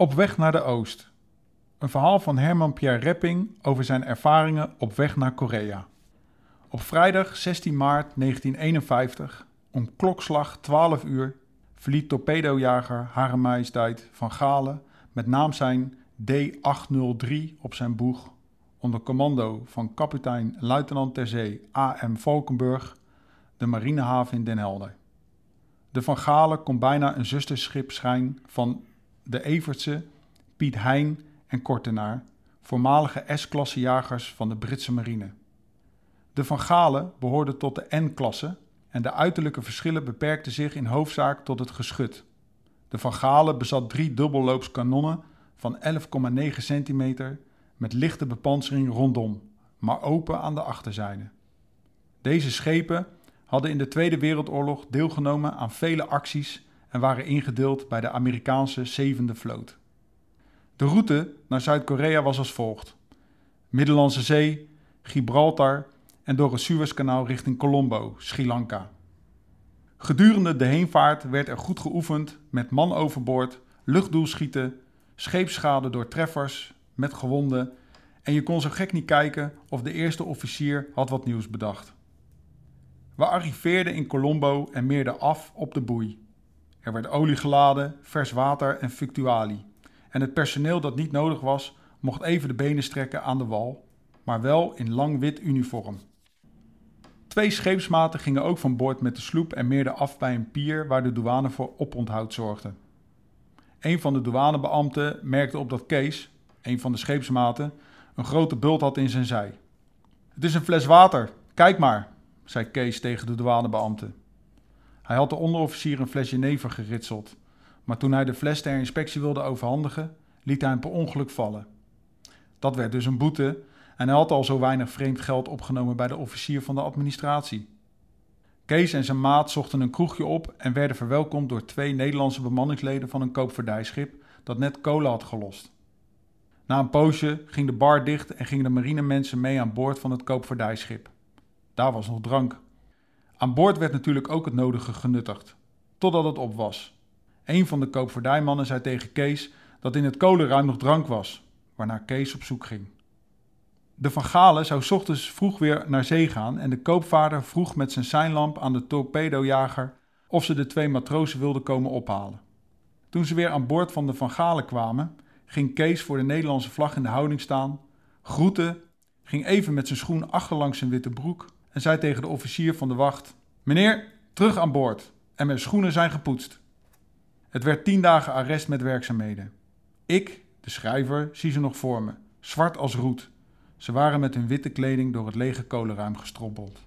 Op weg naar de Oost. Een verhaal van Herman Pierre Repping over zijn ervaringen op weg naar Korea. Op vrijdag 16 maart 1951, om klokslag 12 uur, verliet torpedojager Hare van Galen met naam zijn D803 op zijn boeg onder commando van kapitein luitenant ter zee A.M. Valkenburg de marinehaven in Den Helder. De Van Galen kon bijna een zusterschip schijn van de Evertse, Piet Hein en Kortenaar, voormalige S-klasse jagers van de Britse marine. De Van Galen behoorden tot de N-klasse en de uiterlijke verschillen beperkten zich in hoofdzaak tot het geschut. De Van Galen bezat drie dubbelloops kanonnen van 11,9 centimeter met lichte bepansering rondom, maar open aan de achterzijde. Deze schepen hadden in de Tweede Wereldoorlog deelgenomen aan vele acties en waren ingedeeld bij de Amerikaanse zevende vloot. De route naar Zuid-Korea was als volgt: Middellandse Zee, Gibraltar en door het Suezkanaal richting Colombo, Sri Lanka. Gedurende de heenvaart werd er goed geoefend met man overboord, luchtdoelschieten, scheepsschade door treffers met gewonden en je kon zo gek niet kijken of de eerste officier had wat nieuws bedacht. We arriveerden in Colombo en meerden af op de boei. Er werd olie geladen, vers water en victuali. En het personeel dat niet nodig was, mocht even de benen strekken aan de wal, maar wel in lang wit uniform. Twee scheepsmaten gingen ook van boord met de sloep en meerden af bij een pier waar de douane voor oponthoud zorgde. Een van de douanebeambten merkte op dat Kees, een van de scheepsmaten, een grote bult had in zijn zij. Het is een fles water, kijk maar, zei Kees tegen de douanebeambte. Hij had de onderofficier een fles jenever geritseld, maar toen hij de fles ter inspectie wilde overhandigen, liet hij hem per ongeluk vallen. Dat werd dus een boete en hij had al zo weinig vreemd geld opgenomen bij de officier van de administratie. Kees en zijn maat zochten een kroegje op en werden verwelkomd door twee Nederlandse bemanningsleden van een koopvaardijschip dat net kolen had gelost. Na een poosje ging de bar dicht en gingen de marinemensen mee aan boord van het koopvaardijschip. Daar was nog drank. Aan boord werd natuurlijk ook het nodige genuttigd, totdat het op was. Een van de koopvaardijmannen zei tegen Kees dat in het kolenruim nog drank was, waarna Kees op zoek ging. De Van Galen zou ochtends vroeg weer naar zee gaan en de koopvaarder vroeg met zijn seinlamp aan de torpedojager of ze de twee matrozen wilden komen ophalen. Toen ze weer aan boord van de Van Galen kwamen, ging Kees voor de Nederlandse vlag in de houding staan, groette, ging even met zijn schoen achterlangs zijn witte broek en zei tegen de officier van de wacht: Meneer, terug aan boord en mijn schoenen zijn gepoetst. Het werd tien dagen arrest met werkzaamheden. Ik, de schrijver, zie ze nog voor me, zwart als roet. Ze waren met hun witte kleding door het lege kolenruim gestrompeld.